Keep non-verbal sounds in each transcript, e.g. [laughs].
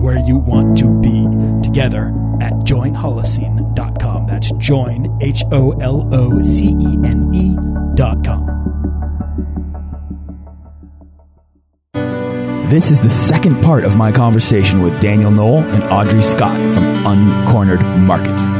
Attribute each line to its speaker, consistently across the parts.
Speaker 1: where you want to be together at joinholocene.com. That's join, H O L O C E N E.com. This is the second part of my conversation with Daniel Noll and Audrey Scott from Uncornered Market.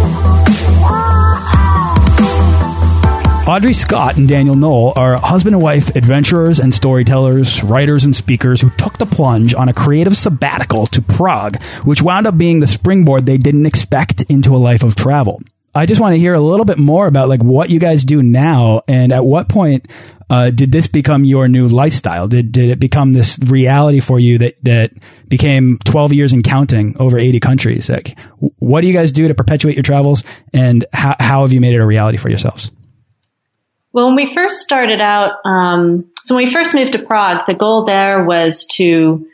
Speaker 1: Audrey Scott and Daniel Noll are husband and wife adventurers and storytellers, writers and speakers who took the plunge on a creative sabbatical to Prague, which wound up being the springboard they didn't expect into a life of travel. I just want to hear a little bit more about like what you guys do now and at what point uh, did this become your new lifestyle? Did did it become this reality for you that that became 12 years and counting over 80 countries? Like what do you guys do to perpetuate your travels and how how have you made it a reality for yourselves?
Speaker 2: Well, when we first started out, um, so when we first moved to Prague, the goal there was to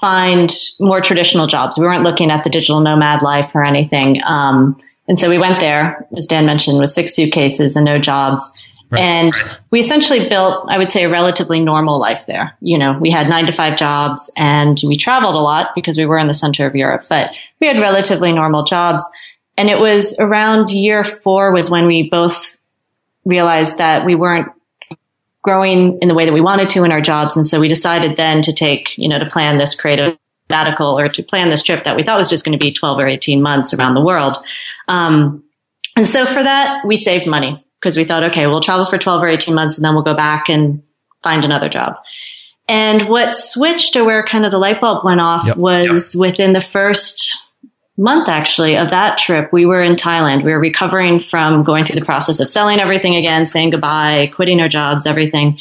Speaker 2: find more traditional jobs. We weren't looking at the digital nomad life or anything. Um, and so we went there, as Dan mentioned, with six suitcases and no jobs. Right. And we essentially built, I would say, a relatively normal life there. You know, we had nine to five jobs and we traveled a lot because we were in the center of Europe, but we had relatively normal jobs. And it was around year four was when we both realized that we weren't growing in the way that we wanted to in our jobs. And so we decided then to take, you know, to plan this creative sabbatical or to plan this trip that we thought was just going to be 12 or 18 months around the world. Um, and so for that, we saved money because we thought, okay, we'll travel for 12 or 18 months and then we'll go back and find another job. And what switched or where kind of the light bulb went off yep. was yep. within the first month actually of that trip, we were in Thailand. We were recovering from going through the process of selling everything again, saying goodbye, quitting our jobs, everything.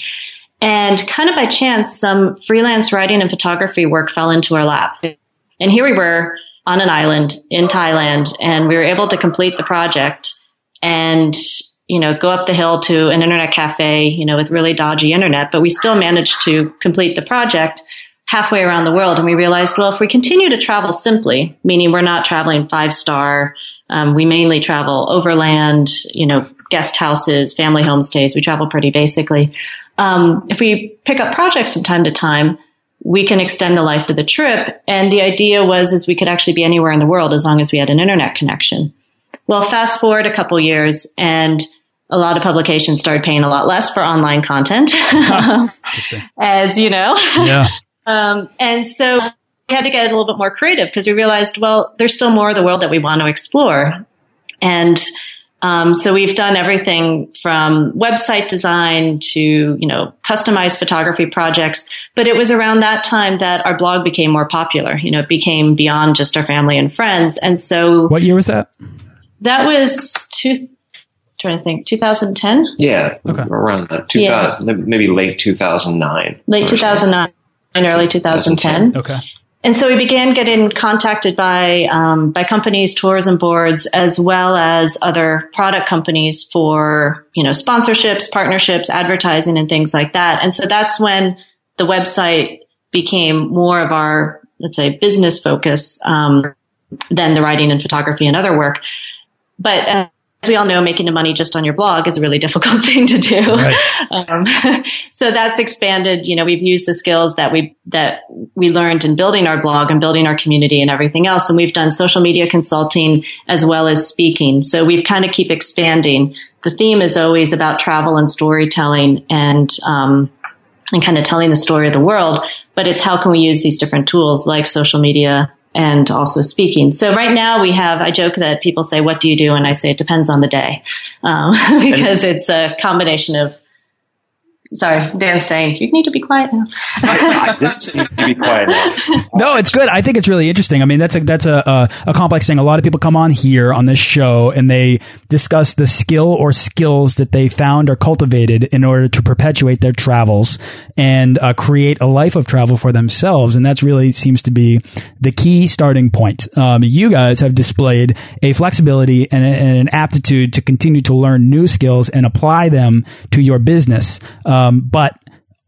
Speaker 2: And kind of by chance, some freelance writing and photography work fell into our lap. And here we were on an island in Thailand and we were able to complete the project and, you know, go up the hill to an internet cafe, you know, with really dodgy internet, but we still managed to complete the project halfway around the world. And we realized, well, if we continue to travel simply, meaning we're not traveling five star, um, we mainly travel overland, you know, guest houses, family homestays. We travel pretty basically. Um, if we pick up projects from time to time, we can extend the life of the trip. And the idea was is we could actually be anywhere in the world as long as we had an internet connection. Well, fast forward a couple years and a lot of publications started paying a lot less for online content. [laughs] [laughs] as you know. Yeah. Um, and so we had to get a little bit more creative because we realized, well, there's still more of the world that we want to explore. And um, so we've done everything from website design to, you know, customized photography projects. But it was around that time that our blog became more popular. You know, it became beyond just our family and friends. And so.
Speaker 1: What year was that?
Speaker 2: That was two, trying to think, 2010?
Speaker 3: Yeah. Okay. Around that. 2000, yeah. maybe late 2009.
Speaker 2: Late 2009 in early 2010.
Speaker 1: Okay.
Speaker 2: And so we began getting contacted by um, by companies, tourism boards, as well as other product companies for you know sponsorships, partnerships, advertising, and things like that. And so that's when the website became more of our let's say business focus um, than the writing and photography and other work. But we all know, making the money just on your blog is a really [laughs] difficult thing to do. Right. Um, [laughs] so that's expanded. You know, we've used the skills that we that we learned in building our blog and building our community and everything else, and we've done social media consulting as well as speaking. So we've kind of keep expanding. The theme is always about travel and storytelling and um, and kind of telling the story of the world. But it's how can we use these different tools like social media and also speaking. So right now we have, I joke that people say, what do you do? And I say it depends on the day. Um, [laughs] because it's a combination of Sorry, Dan saying you need to be quiet now. I, did say
Speaker 1: you to be quiet now. no, it's good. I think it's really interesting. I mean, that's a that's a, a, a complex thing. A lot of people come on here on this show and they discuss the skill or skills that they found or cultivated in order to perpetuate their travels and uh, create a life of travel for themselves. And that's really seems to be the key starting point. Um, you guys have displayed a flexibility and, a, and, an aptitude to continue to learn new skills and apply them to your business. Uh, um, but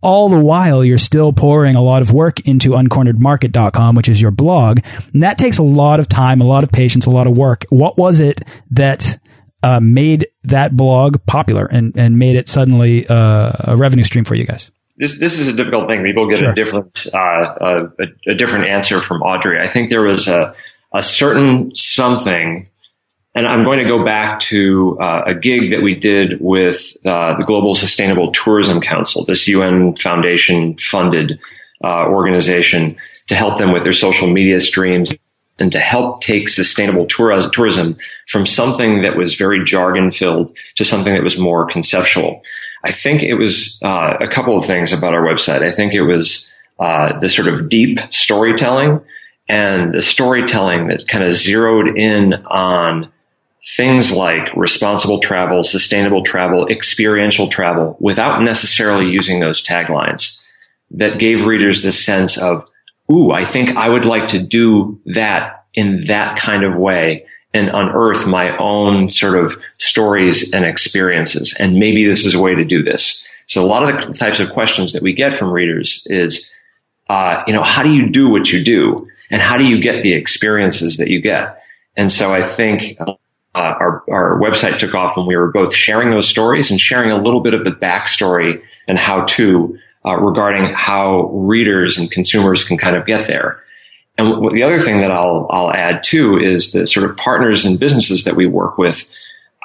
Speaker 1: all the while, you're still pouring a lot of work into uncorneredmarket.com, which is your blog. And that takes a lot of time, a lot of patience, a lot of work. What was it that uh, made that blog popular and, and made it suddenly uh, a revenue stream for you guys?
Speaker 3: This, this is a difficult thing. People get sure. a different uh, uh, a, a, different answer from Audrey. I think there was a, a certain something and I'm going to go back to uh, a gig that we did with uh, the Global Sustainable Tourism Council, this UN Foundation funded uh, organization to help them with their social media streams and to help take sustainable tourism from something that was very jargon filled to something that was more conceptual. I think it was uh, a couple of things about our website. I think it was uh, the sort of deep storytelling and the storytelling that kind of zeroed in on things like responsible travel, sustainable travel, experiential travel without necessarily using those taglines that gave readers this sense of, ooh, I think I would like to do that in that kind of way and unearth my own sort of stories and experiences. And maybe this is a way to do this. So a lot of the types of questions that we get from readers is, uh, you know, how do you do what you do? And how do you get the experiences that you get? And so I think uh, our, our website took off when we were both sharing those stories and sharing a little bit of the backstory and how to uh, regarding how readers and consumers can kind of get there. And the other thing that I'll I'll add too is the sort of partners and businesses that we work with.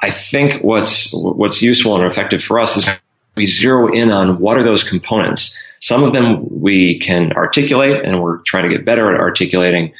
Speaker 3: I think what's what's useful and effective for us is we zero in on what are those components. Some of them we can articulate, and we're trying to get better at articulating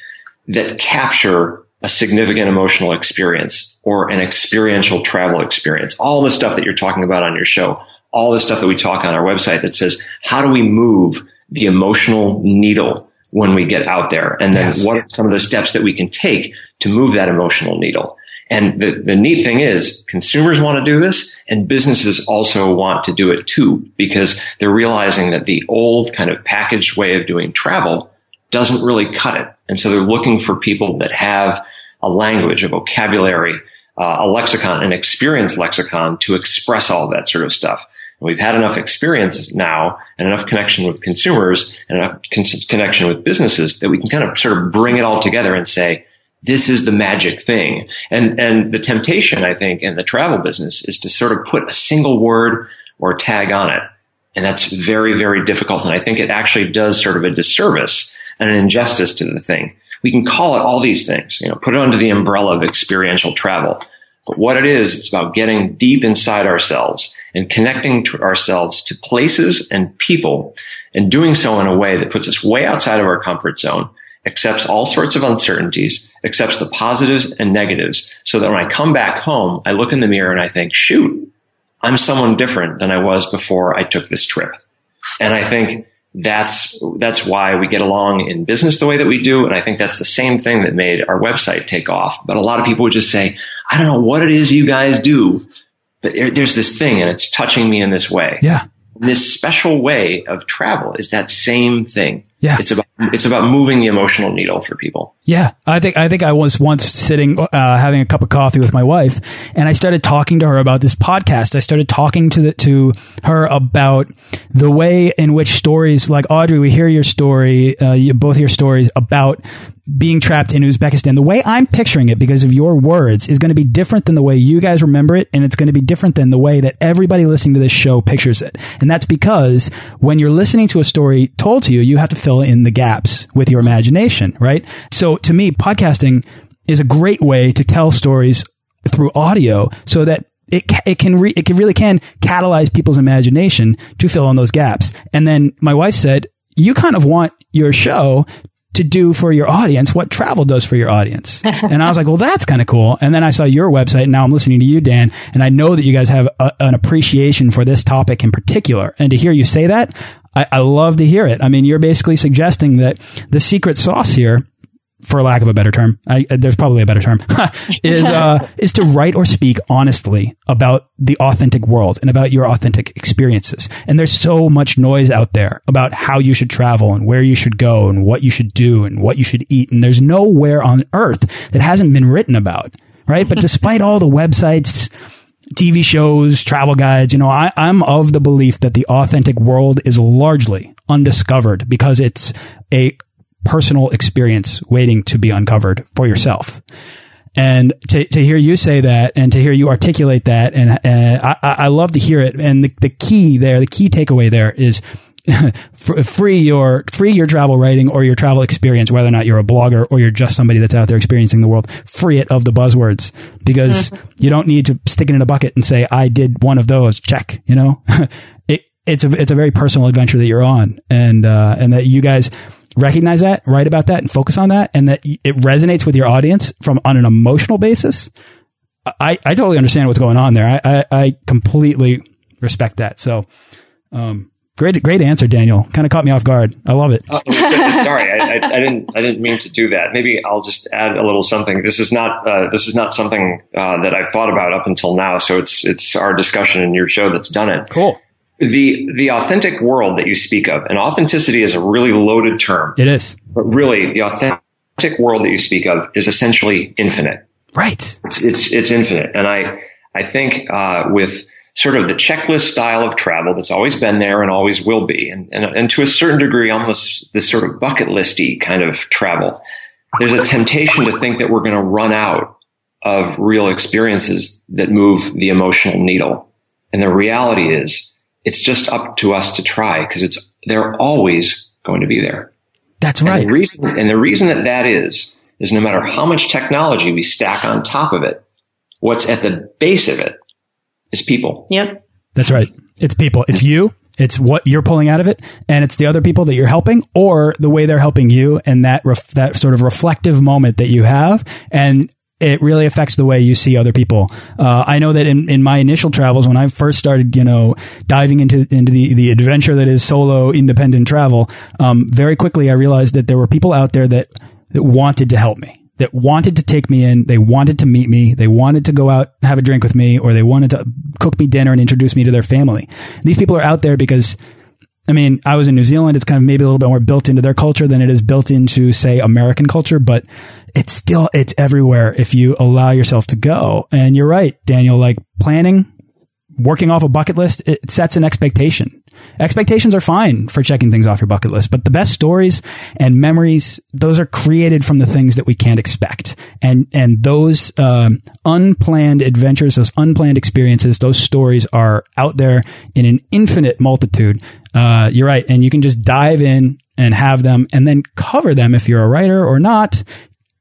Speaker 3: that capture a significant emotional experience or an experiential travel experience. All the stuff that you're talking about on your show, all the stuff that we talk on our website that says, how do we move the emotional needle when we get out there? And then yes. what are some of the steps that we can take to move that emotional needle? And the, the neat thing is consumers want to do this and businesses also want to do it too, because they're realizing that the old kind of packaged way of doing travel doesn't really cut it. And so they're looking for people that have a language, a vocabulary, uh, a lexicon, an experience lexicon to express all that sort of stuff. And we've had enough experience now and enough connection with consumers and enough con- connection with businesses that we can kind of sort of bring it all together and say, this is the magic thing. And, and the temptation, I think, in the travel business is to sort of put a single word or tag on it. And that's very, very difficult. And I think it actually does sort of a disservice and an injustice to the thing. We can call it all these things, you know, put it under the umbrella of experiential travel. But what it is, it's about getting deep inside ourselves and connecting to ourselves to places and people and doing so in a way that puts us way outside of our comfort zone, accepts all sorts of uncertainties, accepts the positives and negatives so that when I come back home, I look in the mirror and I think, shoot, I'm someone different than I was before I took this trip. And I think that's that's why we get along in business the way that we do. And i think that's the same thing that made our website take off. But a lot of people would just say i don't know what it is you guys do but there's this thing and it's touching me in this way.
Speaker 1: Yeah.
Speaker 3: And this special way of travel is that same thing Yeah. It's about it's about moving the emotional needle for people.
Speaker 1: Yeah. I think I think I was once sitting uh, having a cup of coffee with my wife and I started talking to her about this podcast. I started talking to the, to her about the way in which stories like Audrey, we hear your story, uh, you, both your stories about being trapped in Uzbekistan. The way I'm picturing it, because of your words, is going to be different than the way you guys remember it, and it's going to be different than the way that everybody listening to this show pictures it. And that's because when you're listening to a story told to you, you have to fill in the gaps with your imagination, right? So to me, podcasting is a great way to tell stories through audio so that it, it can it can really can catalyze people's imagination to fill in those gaps. And then my wife said, you kind of want your show to do for your audience what travel does for your audience. [laughs] and I was like, well, that's kind of cool. And then I saw your website and now I'm listening to you, Dan, and I know that you guys have a, an appreciation for this topic in particular. And to hear you say that, I, I love to hear it. I mean, you're basically suggesting that the secret sauce here for lack of a better term, I, there's probably a better term, [laughs] is uh, [laughs] is to write or speak honestly about the authentic world and about your authentic experiences. And there's so much noise out there about how you should travel and where you should go and what you should do and what you should eat. And there's nowhere on earth that hasn't been written about, right? But [laughs] despite all the websites, TV shows, travel guides, you know, I, I'm of the belief that the authentic world is largely undiscovered because it's a personal experience waiting to be uncovered for yourself. And to, to hear you say that and to hear you articulate that, and uh, I, I love to hear it. And the, the key there, the key takeaway there is [laughs] free your free your travel writing or your travel experience, whether or not you're a blogger or you're just somebody that's out there experiencing the world. Free it of the buzzwords because mm-hmm. you don't need to stick it in a bucket and say I did one of those. Check. You know, [laughs] it, it's a it's a very personal adventure that you're on, and uh, and that you guys recognize that, write about that, and focus on that, and that it resonates with your audience from on an emotional basis. I, I totally understand what's going on there. I, I, I completely respect that. So, um, great, great answer, Daniel. Kind of caught me off guard. I love it.
Speaker 3: Uh, [laughs] sorry, I, I, I, didn't, I didn't mean to do that. Maybe I'll just add a little something. This is not, uh, this is not something uh, that I've thought about up until now. So it's, it's our discussion in your show that's done it.
Speaker 1: Cool
Speaker 3: the the authentic world that you speak of, and authenticity is a really loaded term.
Speaker 1: It is,
Speaker 3: but really, the authentic world that you speak of is essentially infinite.
Speaker 1: Right.
Speaker 3: It's it's, it's infinite, and I I think uh, with sort of the checklist style of travel that's always been there and always will be, and and, and to a certain degree, almost this sort of bucket listy kind of travel. There's a temptation to think that we're going to run out of real experiences that move the emotional needle, and the reality is it's just up to us to try because it's they're always going to be there.
Speaker 1: That's right.
Speaker 3: And the, reason, and the reason that that is is no matter how much technology we stack on top of it, what's at the base of it is people.
Speaker 2: Yep.
Speaker 1: That's right. It's people. It's you. It's what you're pulling out of it, and it's the other people that you're helping, or the way they're helping you, and that that sort of reflective moment that you have, and it really affects the way you see other people. Uh, I know that in, in my initial travels, when I first started, you know, diving into into the, the adventure that is solo independent travel, um, very quickly I realized that there were people out there that, that wanted to help me, that wanted to take me in, they wanted to meet me, they wanted to go out have a drink with me, or they wanted to cook me dinner and introduce me to their family. These people are out there because I mean, I was in New Zealand. It's kind of maybe a little bit more built into their culture than it is built into, say, American culture, but it's still, it's everywhere if you allow yourself to go. And you're right, Daniel, like planning, working off a bucket list, it sets an expectation. Expectations are fine for checking things off your bucket list, but the best stories and memories, those are created from the things that we can't expect. And, and those, um, unplanned adventures, those unplanned experiences, those stories are out there in an infinite multitude. Uh, you're right. And you can just dive in and have them and then cover them if you're a writer or not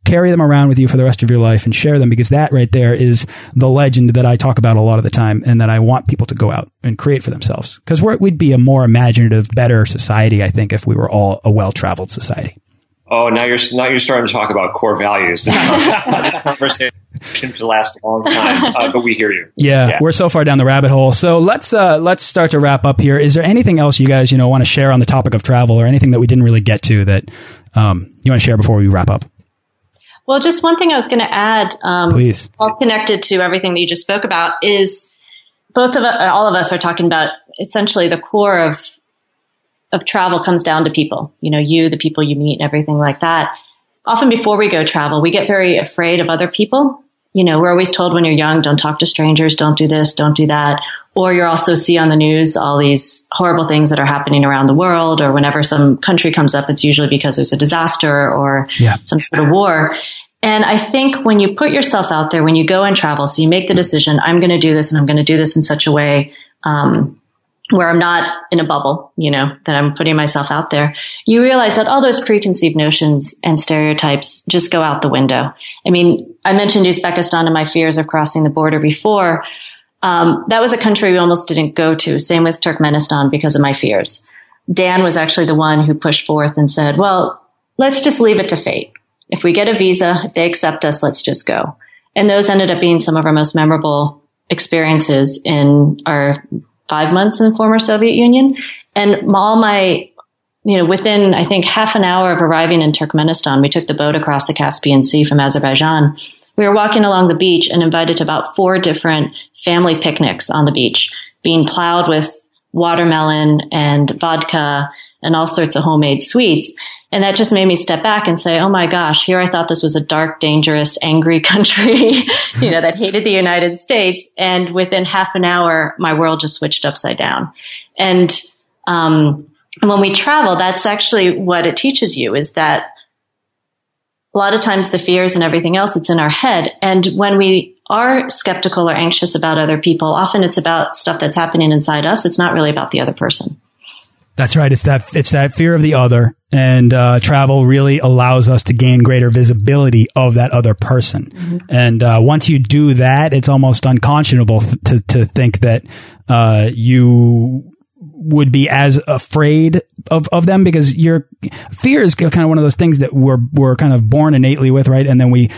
Speaker 1: carry them around with you for the rest of your life and share them because that right there is the legend that I talk about a lot of the time and that I want people to go out and create for themselves. Because we'd be a more imaginative, better society, I think, if we were all a well traveled society.
Speaker 3: Oh, now you're now you're starting to talk about core values. [laughs] this conversation could last a long time, uh, but we hear you.
Speaker 1: Yeah, yeah, we're so far down the rabbit hole. So let's uh, let's start to wrap up here. Is there anything else you guys you know want to share on the topic of travel, or anything that we didn't really get to that um, you want to share before we wrap up?
Speaker 2: Well, just one thing I was going to add, um,
Speaker 1: please,
Speaker 2: all connected to everything that you just spoke about, is both of us, all of us are talking about essentially the core of of travel comes down to people, you know, you, the people you meet and everything like that. Often before we go travel, we get very afraid of other people. You know, we're always told when you're young, don't talk to strangers, don't do this, don't do that. Or you also see on the news all these horrible things that are happening around the world, or whenever some country comes up, it's usually because there's a disaster or yeah. some sort of war. And I think when you put yourself out there, when you go and travel, so you make the decision, I'm going to do this and I'm going to do this in such a way, um, where I'm not in a bubble, you know, that I'm putting myself out there, you realize that all those preconceived notions and stereotypes just go out the window. I mean, I mentioned Uzbekistan and my fears of crossing the border before. Um, that was a country we almost didn't go to. Same with Turkmenistan because of my fears. Dan was actually the one who pushed forth and said, well, let's just leave it to fate. If we get a visa, if they accept us, let's just go. And those ended up being some of our most memorable experiences in our five months in the former Soviet Union. And all my, you know, within, I think, half an hour of arriving in Turkmenistan, we took the boat across the Caspian Sea from Azerbaijan. We were walking along the beach and invited to about four different family picnics on the beach, being plowed with watermelon and vodka and all sorts of homemade sweets. And that just made me step back and say, oh my gosh, here I thought this was a dark, dangerous, angry [laughs] country, you know, that hated the United States. And within half an hour, my world just switched upside down. And, um, when we travel, that's actually what it teaches you is that a lot of times the fears and everything else, it's in our head. And when we are skeptical or anxious about other people, often it's about stuff that's happening inside us. It's not really about the other person.
Speaker 1: That's right. It's that it's that fear of the other, and uh, travel really allows us to gain greater visibility of that other person. Mm -hmm. And uh, once you do that, it's almost unconscionable to to think that uh, you would be as afraid of, of them because your fear is kind of one of those things that we're we're kind of born innately with, right? And then we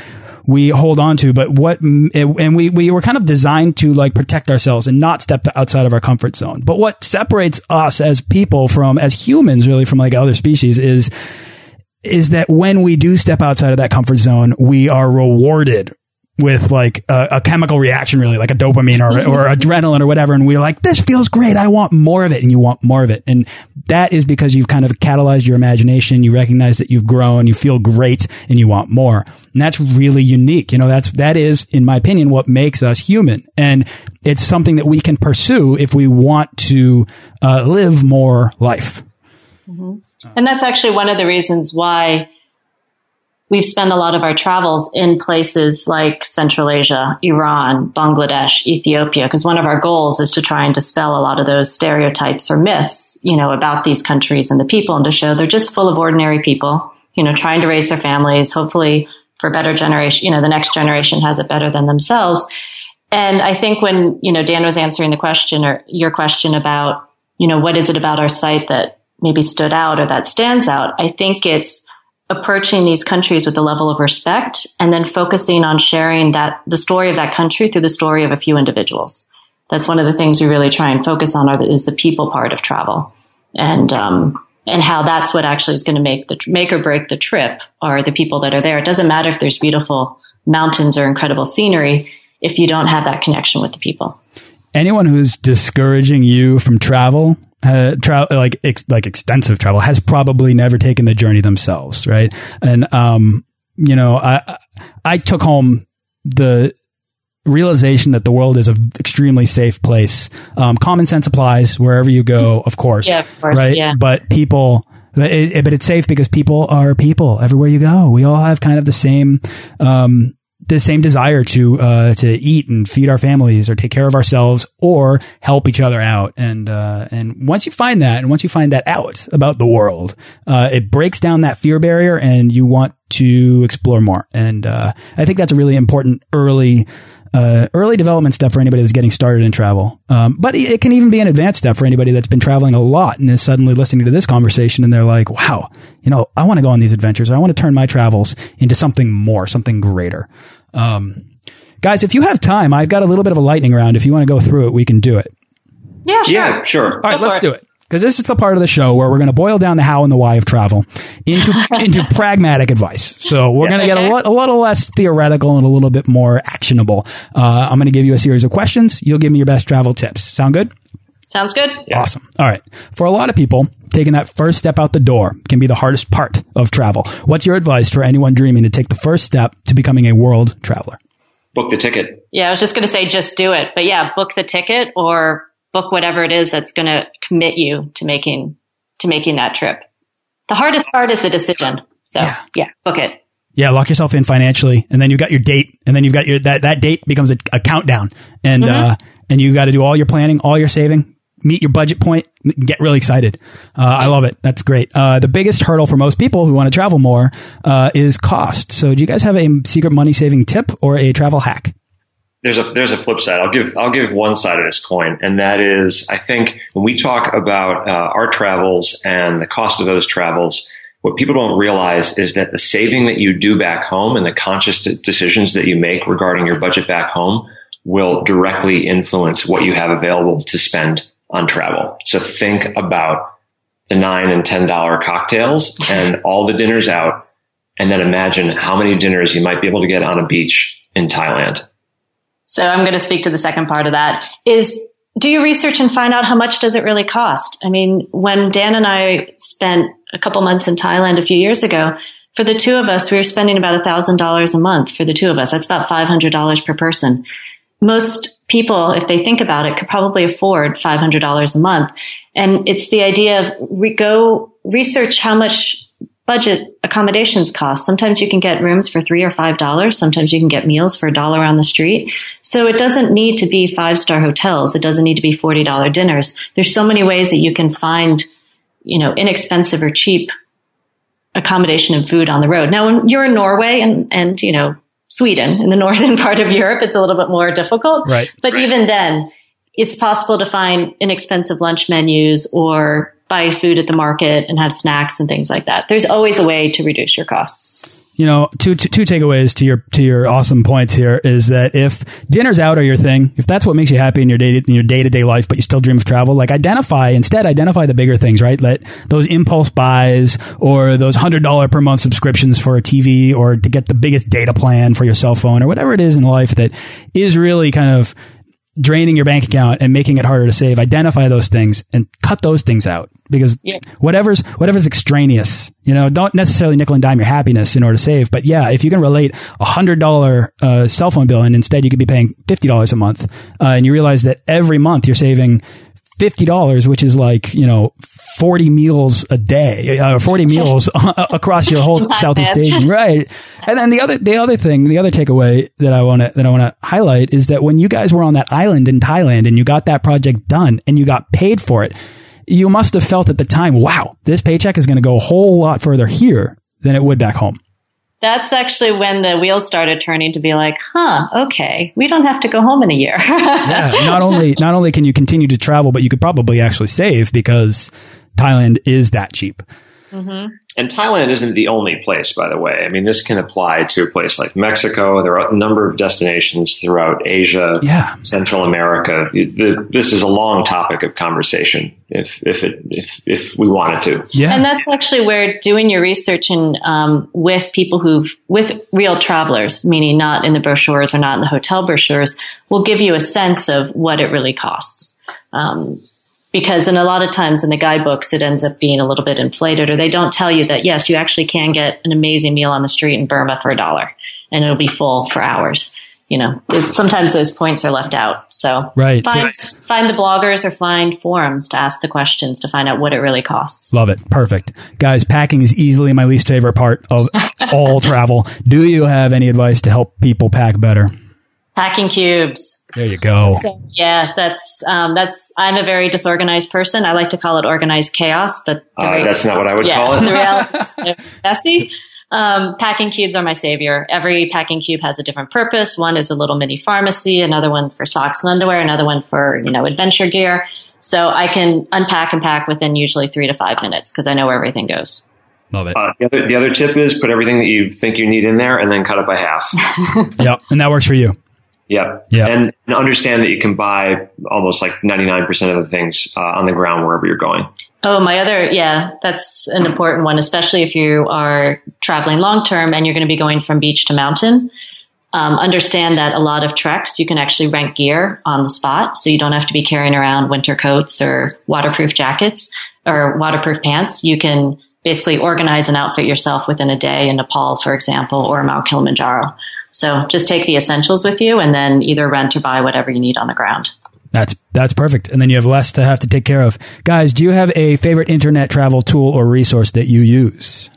Speaker 1: we hold on to, but what, and we, we were kind of designed to like protect ourselves and not step outside of our comfort zone. But what separates us as people from, as humans really from like other species is, is that when we do step outside of that comfort zone, we are rewarded with like a, a, chemical reaction, really like a dopamine or, or [laughs] adrenaline or whatever. And we're like, this feels great. I want more of it. And you want more of it. And that is because you've kind of catalyzed your imagination. You recognize that you've grown, you feel great and you want more. And that's really unique. You know, that's, that is, in my opinion, what makes us human. And it's something that we can pursue if we want to uh, live more life.
Speaker 2: Mm -hmm. And that's actually one of the reasons why we've spent a lot of our travels in places like Central Asia, Iran, Bangladesh, Ethiopia, because one of our goals is to try and dispel a lot of those stereotypes or myths, you know, about these countries and the people and to show they're just full of ordinary people, you know, trying to raise their families, hopefully for better generation, you know, the next generation has it better than themselves. And I think when, you know, Dan was answering the question or your question about, you know, what is it about our site that maybe stood out or that stands out? I think it's, approaching these countries with a level of respect and then focusing on sharing that the story of that country through the story of a few individuals. That's one of the things we really try and focus on are, is the people part of travel and, um, and how that's what actually is going to make the make or break the trip are the people that are there. It doesn't matter if there's beautiful mountains or incredible scenery if you don't have that connection with the people.
Speaker 1: Anyone who's discouraging you from travel uh, like ex like extensive travel has probably never taken the journey themselves, right? And um, you know, I I took home the realization that the world is an extremely safe place. Um, common sense applies wherever you go, of course,
Speaker 2: yeah, of course
Speaker 1: right?
Speaker 2: Yeah.
Speaker 1: But people. But, it, but it's safe because people are people everywhere you go. We all have kind of the same um, the same desire to uh, to eat and feed our families or take care of ourselves or help each other out. And uh, and once you find that, and once you find that out about the world, uh, it breaks down that fear barrier, and you want to explore more. And uh, I think that's a really important early. Uh, early development step for anybody that's getting started in travel. Um, but it can even be an advanced step for anybody that's been traveling a lot and is suddenly listening to this conversation and they're like, wow, you know, I want to go on these adventures. I want to turn my travels into something more, something greater. Um, guys, if you have time, I've got a little bit of a lightning round. If you want to go through it, we can do it.
Speaker 2: Yeah, sure.
Speaker 3: Yeah, sure.
Speaker 1: All right, let's it. do it. Because this is the part of the show where we're going to boil down the how and the why of travel into [laughs] into pragmatic advice. So we're going to get a, lot, a little less theoretical and a little bit more actionable. Uh, I'm going to give you a series of questions. You'll give me your best travel tips. Sound good?
Speaker 2: Sounds good.
Speaker 1: Yeah. Awesome. All right. For a lot of people, taking that first step out the door can be the hardest part of travel. What's your advice for anyone dreaming to take the first step to becoming a world traveler?
Speaker 3: Book the ticket.
Speaker 2: Yeah, I was just going to say just do it. But yeah, book the ticket or book whatever it is that's going to commit you to making to making that trip. The hardest part is the decision. So yeah, yeah book it.
Speaker 1: Yeah, lock yourself in financially, and then you've got your date, and then you've got your that that date becomes a, a countdown, and mm-hmm. uh, and you got to do all your planning, all your saving, meet your budget point, get really excited. Uh, I love it. That's great. Uh, the biggest hurdle for most people who want to travel more uh, is cost. So, do you guys have a secret money saving tip or a travel hack?
Speaker 3: There's a there's a flip side. I'll give I'll give one side of this coin, and that is I think when we talk about uh, our travels and the cost of those travels, what people don't realize is that the saving that you do back home and the conscious decisions that you make regarding your budget back home will directly influence what you have available to spend on travel. So think about the nine and ten dollar cocktails and [laughs] all the dinners out, and then imagine how many dinners you might be able to get on a beach in Thailand.
Speaker 2: So I'm going to speak to the second part of that. Is do you research and find out how much does it really cost? I mean, when Dan and I spent a couple months in Thailand a few years ago, for the two of us, we were spending about a thousand dollars a month for the two of us. That's about five hundred dollars per person most people, if they think about it, could probably afford $500 a month. And it's the idea of we go research how much budget accommodations cost. Sometimes you can get rooms for three or five dollars. Sometimes you can get meals for a dollar on the street. So it doesn't need to be five star hotels. It doesn't need to be $40 dinners. There's so many ways that you can find, you know, inexpensive or cheap accommodation and food on the road. Now, when you're in Norway and, and, you know, Sweden in the [laughs] northern part of Europe. It's a little bit more difficult.
Speaker 1: Right.
Speaker 2: But
Speaker 1: right.
Speaker 2: even then, it's possible to find inexpensive lunch menus or buy food at the market and have snacks and things like that. There's always a way to reduce your costs
Speaker 1: you know, two, two, two takeaways to your to your awesome points here is that if dinners out are your thing, if that's what makes you happy in your day in your day to day life, but you still dream of travel, like identify instead identify the bigger things, right? Let those impulse buys or those hundred dollar per month subscriptions for a TV or to get the biggest data plan for your cell phone or whatever it is in life that is really kind of draining your bank account and making it harder to save identify those things and cut those things out because yeah. whatever's whatever's extraneous you know don't necessarily nickel and dime your happiness in order to save but yeah if you can relate a hundred dollar uh, cell phone bill and instead you could be paying fifty dollars a month uh, and you realize that every month you're saving $50, which is like, you know, 40 meals a day, uh, 40 [laughs] meals [laughs] across your whole Southeast Asian. Right. And then the other, the other thing, the other takeaway that I want to, that I want to highlight is that when you guys were on that island in Thailand and you got that project done and you got paid for it, you must have felt at the time, wow, this paycheck is going to go a whole lot further here than it would back home
Speaker 2: that's actually when the wheels started turning to be like, huh, okay, we don't have to go home in a year. [laughs]
Speaker 1: yeah, not only not only can you continue to travel, but you could probably actually save because Thailand is that cheap.
Speaker 3: Mm -hmm. And Thailand isn't the only place, by the way. I mean, this can apply to a place like Mexico. There are a number of destinations throughout Asia,
Speaker 1: yeah.
Speaker 3: Central America. This is a long topic of conversation if, if it, if, if we wanted to.
Speaker 1: Yeah.
Speaker 2: And that's actually where doing your research and, um, with people who've, with real travelers, meaning not in the brochures or not in the hotel brochures, will give you a sense of what it really costs. Um, because in a lot of times in the guidebooks it ends up being a little bit inflated or they don't tell you that yes you actually can get an amazing meal on the street in burma for a dollar and it'll be full for hours you know. Sometimes those points are left out so
Speaker 1: right.
Speaker 2: find, so, find the bloggers or find forums to ask the questions to find out what it really costs.
Speaker 1: Love it. Perfect. Guys packing is easily my least favorite part of all [laughs] travel. Do you have any advice to help people pack better
Speaker 2: packing cubes.
Speaker 1: There you go.
Speaker 2: So, yeah, that's um, that's. I'm a very disorganized person. I like to call it organized chaos, but
Speaker 3: uh, that's not what I would
Speaker 2: yeah,
Speaker 3: call it.
Speaker 2: the reality, [laughs] messy. Um, packing cubes are my savior. Every packing cube has a different purpose. One is a little mini pharmacy, another one for socks and underwear, another one for you know adventure gear. So I can unpack and pack within usually three to five minutes because I know where everything goes.
Speaker 1: Love it.
Speaker 3: Uh, the, other, the other tip is put everything that you think you need in there and then cut it by half. [laughs]
Speaker 1: yep, and that works for you.
Speaker 3: Yep. Yeah. And, and, understand that you can buy almost like 99% of the things uh, on the ground wherever you're going.
Speaker 2: Oh, my other, yeah, that's an important one, especially if you are traveling long term and you're going to be going from beach to mountain. um, understand that a lot of treks you can actually rent gear on the spot, so you don't have to be carrying around winter coats or waterproof jackets or waterproof pants. You can basically organize an outfit yourself within a day in Nepal, for example, or Mount Kilimanjaro. So just take the essentials with you and then either rent or buy whatever you need on the ground.
Speaker 1: That's that's perfect. And then you have less to have to take care of. Guys, do you have a favorite internet travel tool or resource that you use?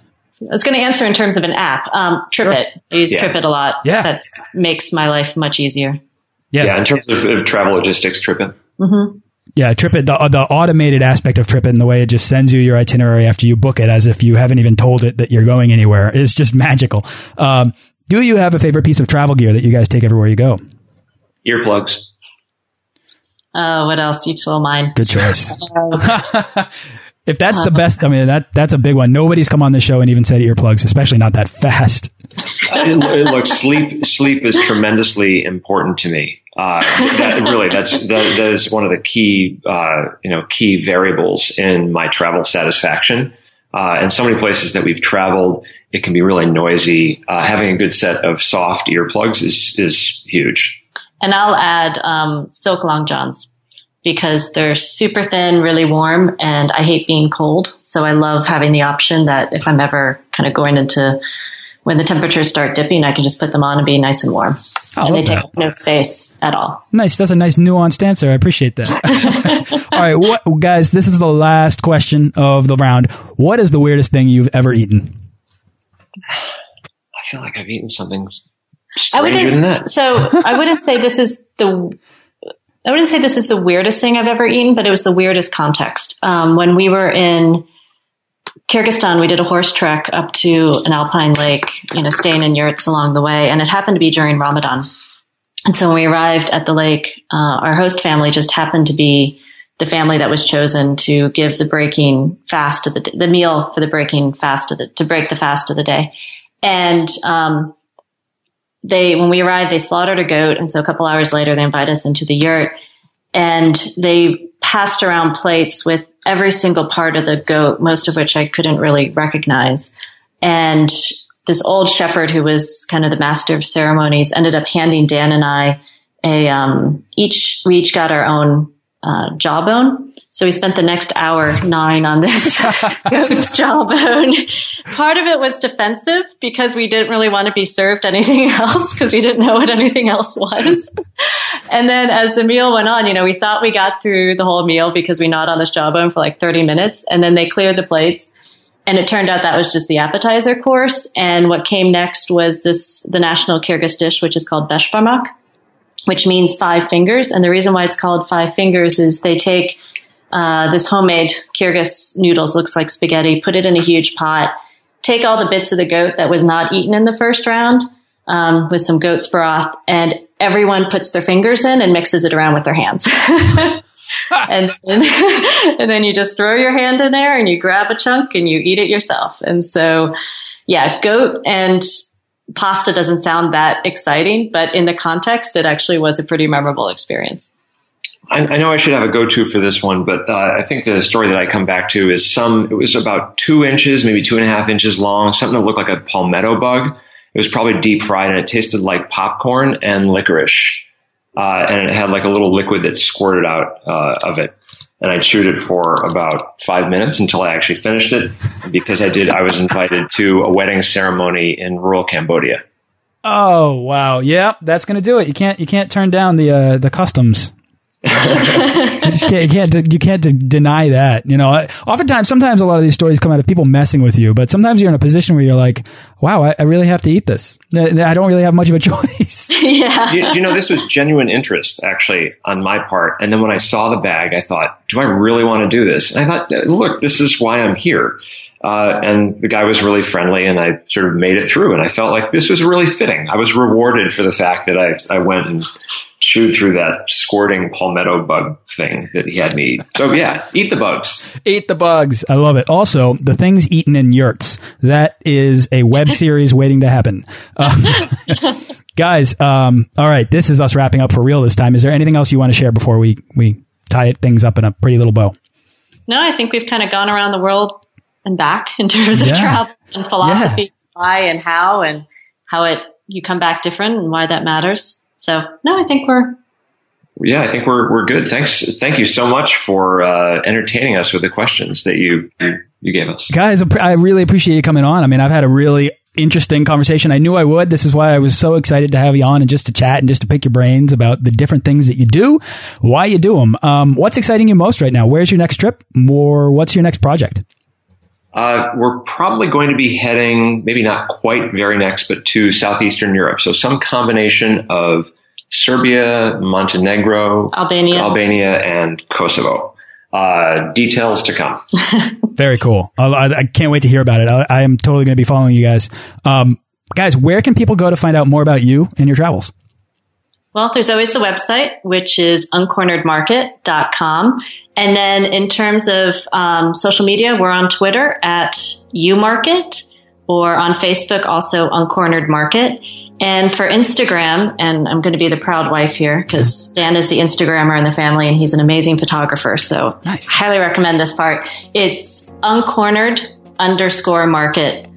Speaker 2: I was going to answer in terms of an app. Um, TripIt. I use yeah. TripIt a lot.
Speaker 1: Yeah.
Speaker 2: That makes my life much easier.
Speaker 3: Yeah. Yeah. In terms of, of travel logistics, TripIt.
Speaker 2: Mm-hmm.
Speaker 1: Yeah, TripIt, the, the automated aspect of TripIt and the way it just sends you your itinerary after you book it as if you haven't even told it that you're going anywhere is just magical. Um, do you have a favorite piece of travel gear that you guys take everywhere you go?
Speaker 3: Earplugs.
Speaker 2: Uh, what else? You stole mine.
Speaker 1: Good choice. [laughs] Uh, if that's the best, I mean that that's a big one. Nobody's come on the show and even said earplugs, especially not that fast.
Speaker 3: Look, sleep sleep is tremendously important to me. Uh, that, really, that's that, that is one of the key uh, you know key variables in my travel satisfaction. Uh, and so many places that we've traveled, it can be really noisy. Uh, having a good set of soft earplugs is is huge.
Speaker 2: And I'll add um, silk long johns because they're super thin, really warm, and I hate being cold. So I love having the option that if I'm ever kind of going into when the temperatures start dipping, I can just put them on and be nice and warm. I and they take no space at all.
Speaker 1: Nice. That's a nice nuanced answer. I appreciate that. [laughs] [laughs] all right, what, guys, this is the last question of the round. What is the weirdest thing you've ever eaten?
Speaker 3: I feel like I've eaten something stranger than that. [laughs]
Speaker 2: So I wouldn't say this is the I wouldn't say this is the weirdest thing I've ever eaten, but it was the weirdest context. Um, when we were in Kyrgyzstan, we did a horse trek up to an alpine lake, you know, staying in yurts along the way, and it happened to be during Ramadan. And so when we arrived at the lake, uh, our host family just happened to be the family that was chosen to give the breaking fast of the the meal for the breaking fast of the to break the fast of the day, and um, they, when we arrived, they slaughtered a goat. And so a couple hours later, they invited us into the yurt and they passed around plates with every single part of the goat, most of which I couldn't really recognize. And this old shepherd who was kind of the master of ceremonies ended up handing Dan and I a, um, each, we each got our own uh, jawbone. So we spent the next hour gnawing on this [laughs] goat's jawbone. Part of it was defensive because we didn't really want to be served anything [laughs] else because we didn't know what anything else was. and then as the meal went on, you know, we thought we got through the whole meal because we gnawed on this jawbone for like 30 minutes and then they cleared the plates. And it turned out that was just the appetizer course. And what came next was this, the national Kyrgyz dish, which is called beshbarmak which means five fingers. And the reason why it's called five fingers is they take uh, this homemade Kyrgyz noodles, looks like spaghetti, put it in a huge pot, take all the bits of the goat that was not eaten in the first round um, with some goat's broth, and everyone puts their fingers in and mixes it around with their hands. [laughs] and, [laughs] and then you just throw your hand in there and you grab a chunk and you eat it yourself. And so, yeah, goat and pasta doesn't sound that exciting, but in the context, it actually was a pretty memorable experience.
Speaker 3: I, I know I should have a go-to for this one, but uh, I think the story that I come back to is some. It was about two inches, maybe two and a half inches long, something that looked like a palmetto bug. It was probably deep fried, and it tasted like popcorn and licorice, uh, and it had like a little liquid that squirted out uh, of it and I chewed it for about five minutes until I actually finished it. Because I did, I was invited to a wedding ceremony in rural Cambodia.
Speaker 1: Oh wow, yeah, that's gonna do it. You can't you can't turn down the uh, the customs you just can't, you can't, you can't deny that. You know, oftentimes, sometimes a lot of these stories come out of people messing with you, but sometimes you're in a position where you're like, wow, I, I really have to eat this. I don't really have much of a [laughs] choice. [laughs]
Speaker 2: yeah.
Speaker 3: You, you know, this was genuine interest actually on my part. And then when I saw the bag, I thought, do I really want to do this? And I thought, look, this is why I'm here. Uh, and the guy was really friendly and I sort of made it through and I felt like this was really fitting. I was rewarded for the fact that I, I went and chewed through that squirting palmetto bug thing that he had me eat. So yeah, eat the bugs.
Speaker 1: Eat the bugs. I love it. Also, the things eaten in yurts. That is a web [laughs] series waiting to happen. Uh, [laughs] guys, um, all right, this is us wrapping up for real this time. Is there anything else you want to share before we, we tie things up in a pretty little bow?
Speaker 2: No, I think we've kind of gone around the world and back [laughs] in terms of yeah. travel and philosophy, yeah. why and how, and how it you come back different and why that matters. So no, I think we're
Speaker 3: yeah, I think we're we're good. Thanks, thank you so much for uh, entertaining us with the questions that you you gave us,
Speaker 1: guys. I really appreciate you coming on. I mean, I've had a really interesting conversation. I knew I would. This is why I was so excited to have you on and just to chat and just to pick your brains about the different things that you do, why you do them. Um, what's exciting you most right now? Where's your next trip, or what's your next project?
Speaker 3: Uh, we're probably going to be heading, maybe not quite very next, but to southeastern Europe. So some combination of Serbia, Montenegro,
Speaker 2: Albania,
Speaker 3: Albania, and Kosovo. Uh, details to come. [laughs]
Speaker 1: Very cool. I, I, can't wait to hear about it. I, I am totally going to be following you guys. Um, guys, where can people go to find out more about you and your travels?
Speaker 2: Well, there's always the website, which is uncorneredmarket.com. And then in terms of um, social media, we're on Twitter at umarket or on Facebook, also Uncornered Market. And for Instagram, and I'm going to be the proud wife here because Dan is the Instagrammer in the family and he's an amazing photographer. So nice. highly recommend this part. It's uncornered underscore market.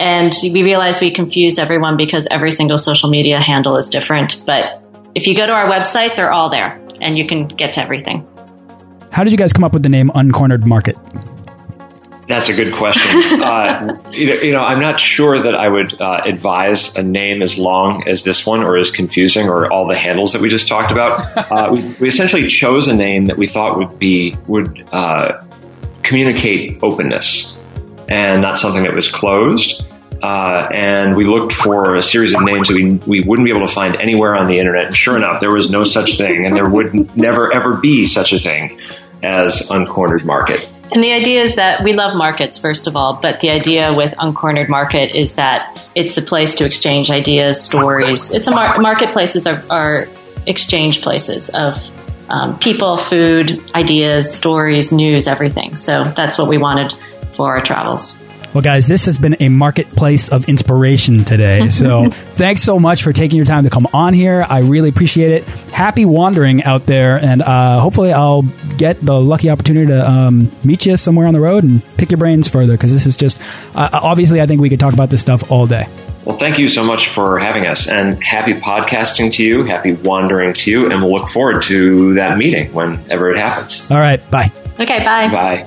Speaker 2: And we realize we confuse everyone because every single social media handle is different. But if you go to our website, they're all there and you can get to everything.
Speaker 1: How did you guys come up with the name Uncornered Market?
Speaker 3: That's a good question. [laughs] uh, you know, I'm not sure that I would uh, advise a name as long as this one or as confusing or all the handles that we just talked about. [laughs] Uh, we, we, essentially chose a name that we thought would be would uh, communicate openness and not something that was closed. Uh, and we looked for a series of names that we, we wouldn't be able to find anywhere on the internet. And sure enough, there was no such thing, and there would never ever be such a thing as Uncornered Market.
Speaker 2: And the idea is that we love markets, first of all, but the idea with Uncornered Market is that it's a place to exchange ideas, stories. It's a mar- marketplaces are, are exchange places of um, people, food, ideas, stories, news, everything. So that's what we wanted for our travels.
Speaker 1: Well, guys, this has been a marketplace of inspiration today. [laughs] So thanks so much for taking your time to come on here. I really appreciate it. Happy wandering out there. And uh, hopefully, I'll get the lucky opportunity to um, meet you somewhere on the road and pick your brains further because this is just uh, obviously, I think we could talk about this stuff all day.
Speaker 3: Well, thank you so much for having us and happy podcasting to you, happy wandering to you, and we'll look forward to that meeting whenever it happens.
Speaker 1: All right. Bye.
Speaker 2: Okay. Bye.
Speaker 3: Bye.